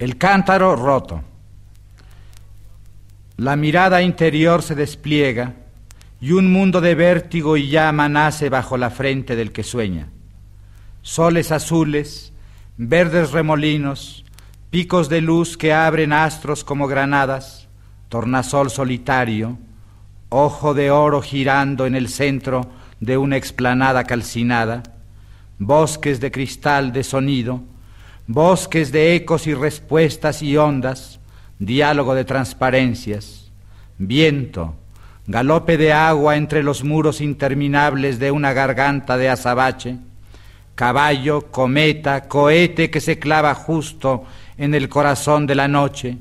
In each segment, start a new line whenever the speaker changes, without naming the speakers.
El cántaro roto. La mirada interior se despliega y un mundo de vértigo y llama nace bajo la frente del que sueña. Soles azules, verdes remolinos, picos de luz que abren astros como granadas, tornasol solitario, ojo de oro girando en el centro de una explanada calcinada, bosques de cristal de sonido, bosques de ecos y respuestas y ondas, diálogo de transparencias, viento, galope de agua entre los muros interminables de una garganta de azabache, caballo, cometa, cohete que se clava justo en el corazón de la noche,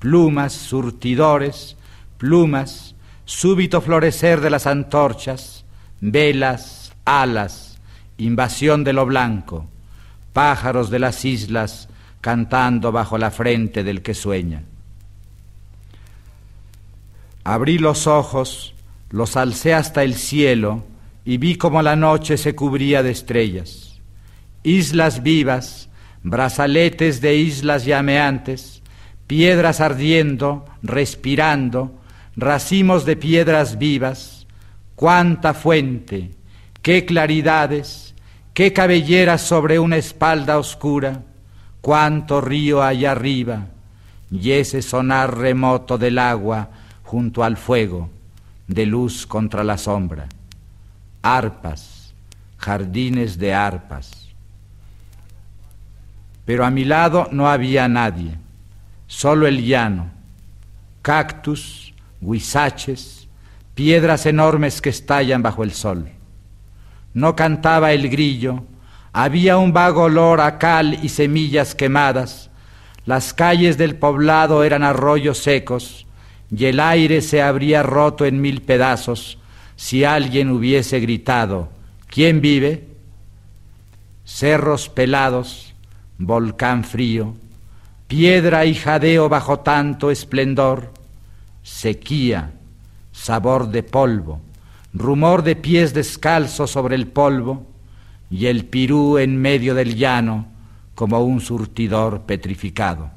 plumas, surtidores, plumas, súbito florecer de las antorchas, velas, alas, invasión de lo blanco, pájaros de las islas cantando bajo la frente del que sueña. Abrí los ojos, los alcé hasta el cielo y vi como la noche se cubría de estrellas. Islas vivas, brazaletes de islas llameantes, piedras ardiendo, respirando, racimos de piedras vivas, cuánta fuente, qué claridades, qué cabelleras sobre una espalda oscura, cuánto río allá arriba, y ese sonar remoto del agua junto al fuego, de luz contra la sombra. Arpas, jardines de arpas. Pero a mi lado no había nadie, solo el llano, cactus, huizaches, piedras enormes que estallan bajo el sol no cantaba el grillo, había un vago olor a cal y semillas quemadas, las calles del poblado eran arroyos secos, y el aire se habría roto en mil pedazos si alguien hubiese gritado, ¿quién vive? Cerros pelados, volcán frío, piedra y jadeo bajo tanto esplendor, sequía, sabor de polvo, rumor de pies descalzos sobre el polvo y el pirú en medio del llano como un surtidor petrificado.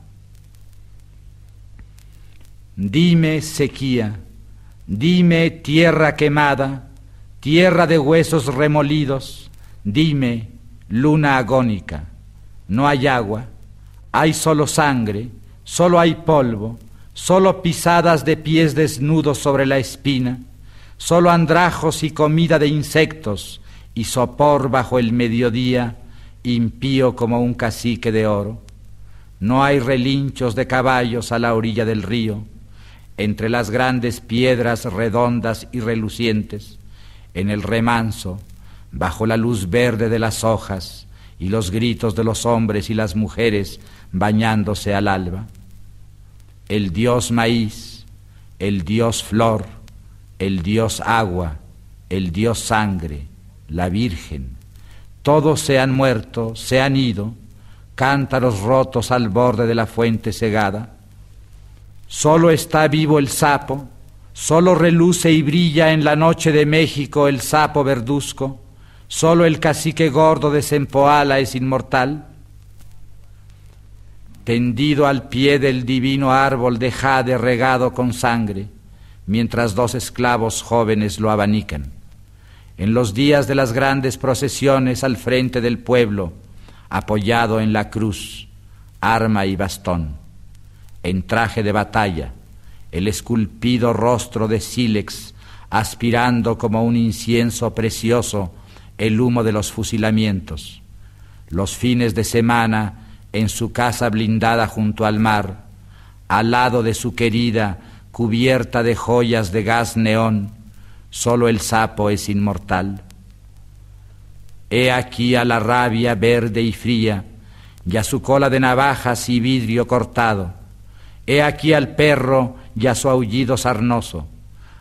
Dime sequía, dime tierra quemada, tierra de huesos remolidos, dime luna agónica, no hay agua, hay solo sangre, solo hay polvo, solo pisadas de pies desnudos sobre la espina, solo andrajos y comida de insectos, y sopor bajo el mediodía, impío como un cacique de oro. No hay relinchos de caballos a la orilla del río, entre las grandes piedras redondas y relucientes, en el remanso, bajo la luz verde de las hojas y los gritos de los hombres y las mujeres bañándose al alba. El dios maíz, el dios flor, el Dios agua, el Dios sangre, la Virgen. Todos se han muerto, se han ido, cántaros rotos al borde de la fuente cegada. Solo está vivo el sapo, solo reluce y brilla en la noche de México el sapo verduzco, solo el cacique gordo de Sempoala es inmortal. Tendido al pie del divino árbol de jade regado con sangre, mientras dos esclavos jóvenes lo abanican. En los días de las grandes procesiones al frente del pueblo, apoyado en la cruz, arma y bastón, en traje de batalla, el esculpido rostro de sílex, aspirando como un incienso precioso el humo de los fusilamientos. Los fines de semana, en su casa blindada junto al mar, al lado de su querida cubierta de joyas de gas neón, solo el sapo es inmortal. He aquí a la rabia verde y fría, y a su cola de navajas y vidrio cortado. He aquí al perro y a su aullido sarnoso,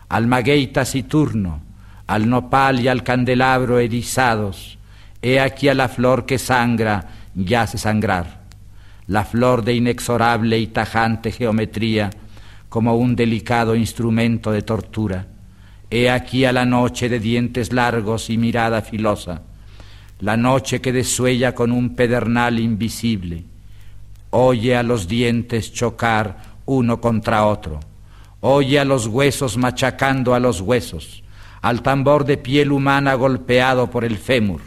al maguey taciturno, al nopal y al candelabro erizados. He aquí a la flor que sangra y hace sangrar, la flor de inexorable y tajante geometría, como un delicado instrumento de tortura. He aquí a la noche de dientes largos y mirada filosa, la noche que desuella con un pedernal invisible. Oye a los dientes chocar uno contra otro, oye a los huesos machacando a los huesos, al tambor de piel humana golpeado por el fémur,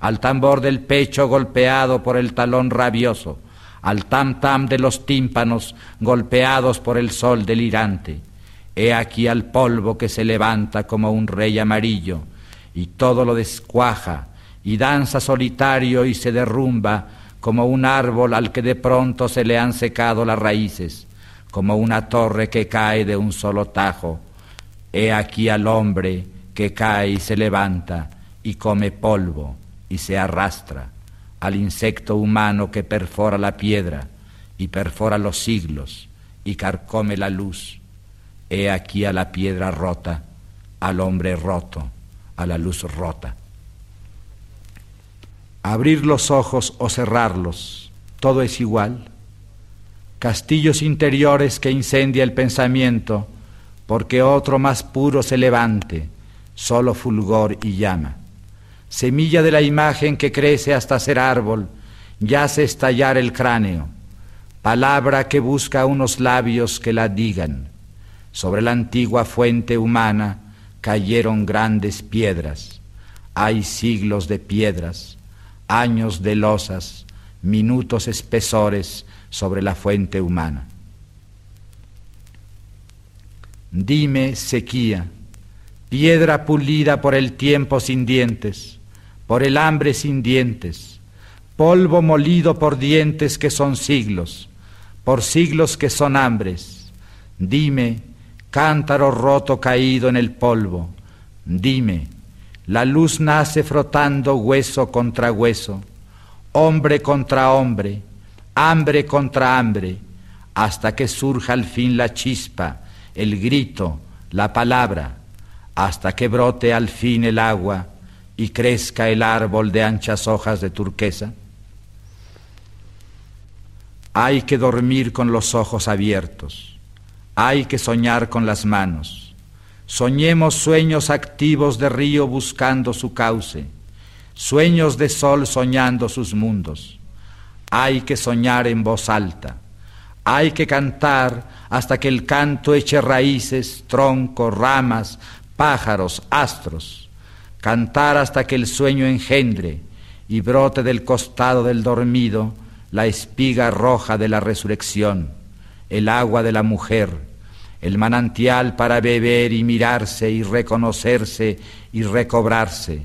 al tambor del pecho golpeado por el talón rabioso, al tam tam de los tímpanos golpeados por el sol delirante. He aquí al polvo que se levanta como un rey amarillo, y todo lo descuaja, y danza solitario y se derrumba como un árbol al que de pronto se le han secado las raíces, como una torre que cae de un solo tajo. He aquí al hombre que cae y se levanta y come polvo y se arrastra, al insecto humano que perfora la piedra y perfora los siglos y carcome la luz. He aquí a la piedra rota, al hombre roto, a la luz rota. Abrir los ojos o cerrarlos, todo es igual. Castillos interiores que incendia el pensamiento, porque otro más puro se levante, solo fulgor y llama. Semilla de la imagen que crece hasta ser árbol, yace estallar el cráneo, palabra que busca unos labios que la digan. Sobre la antigua fuente humana cayeron grandes piedras, hay siglos de piedras, años de losas, minutos espesores sobre la fuente humana. Dime sequía, piedra pulida por el tiempo sin dientes, por el hambre sin dientes, polvo molido por dientes que son siglos, por siglos que son hambres. Dime, cántaro roto caído en el polvo, dime, la luz nace frotando hueso contra hueso, hombre contra hombre, hambre contra hambre, hasta que surja al fin la chispa, el grito, la palabra, hasta que brote al fin el agua y crezca el árbol de anchas hojas de turquesa. Hay que dormir con los ojos abiertos, hay que soñar con las manos Soñemos sueños activos de río buscando su cauce, sueños de sol soñando sus mundos. Hay que soñar en voz alta, hay que cantar hasta que el canto eche raíces, troncos, ramas, pájaros, astros. Cantar hasta que el sueño engendre y brote del costado del dormido la espiga roja de la resurrección, el agua de la mujer el manantial para beber y mirarse y reconocerse y recobrarse,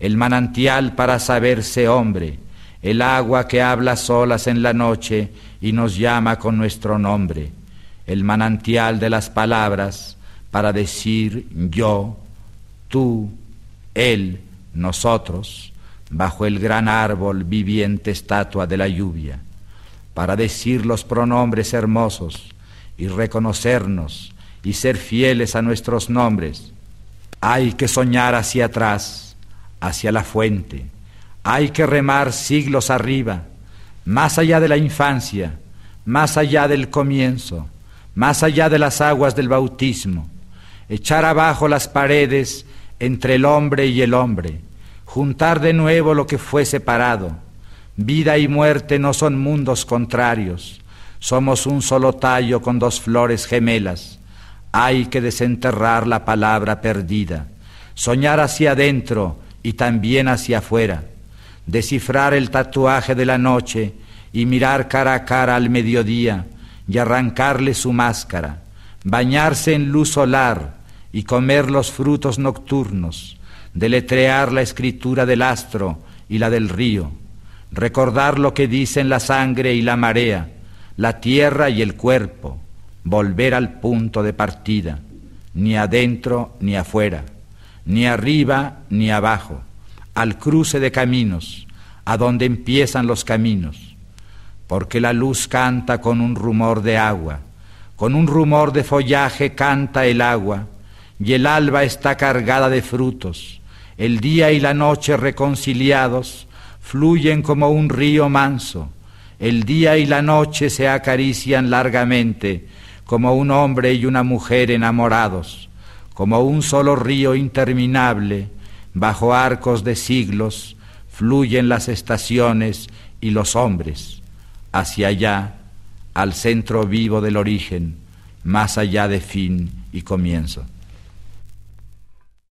el manantial para saberse hombre, el agua que habla solas en la noche y nos llama con nuestro nombre, el manantial de las palabras para decir yo, tú, él, nosotros, bajo el gran árbol viviente estatua de la lluvia, para decir los pronombres hermosos, y reconocernos y ser fieles a nuestros nombres. Hay que soñar hacia atrás, hacia la fuente. Hay que remar siglos arriba, más allá de la infancia, más allá del comienzo, más allá de las aguas del bautismo. Echar abajo las paredes entre el hombre y el hombre, juntar de nuevo lo que fue separado. Vida y muerte no son mundos contrarios, somos un solo tallo con dos flores gemelas. Hay que desenterrar la palabra perdida, soñar hacia adentro y también hacia afuera, descifrar el tatuaje de la noche y mirar cara a cara al mediodía y arrancarle su máscara, bañarse en luz solar y comer los frutos nocturnos, deletrear la escritura del astro y la del río, recordar lo que dicen la sangre y la marea, la tierra y el cuerpo, volver al punto de partida, ni adentro ni afuera, ni arriba ni abajo, al cruce de caminos, a donde empiezan los caminos, porque la luz canta con un rumor de agua, con un rumor de follaje canta el agua, y el alba está cargada de frutos, el día y la noche reconciliados fluyen como un río manso, el día y la noche se acarician largamente, como un hombre y una mujer enamorados, como un solo río interminable, bajo arcos de siglos, fluyen las estaciones y los hombres, hacia allá, al centro vivo del origen, más allá de fin y comienzo.